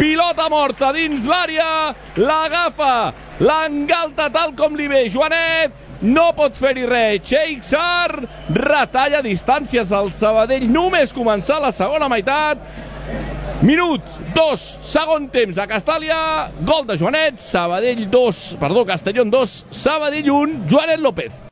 Pilota morta dins l'àrea. L'agafa, l'engalta tal com li ve Joanet no pot fer-hi res. Xeixar retalla distàncies al Sabadell. Només començar la segona meitat. Minut 2, segon temps a Castàlia, gol de Joanet, Sabadell 2, perdó, Castellón 2, Sabadell 1, Joanet López.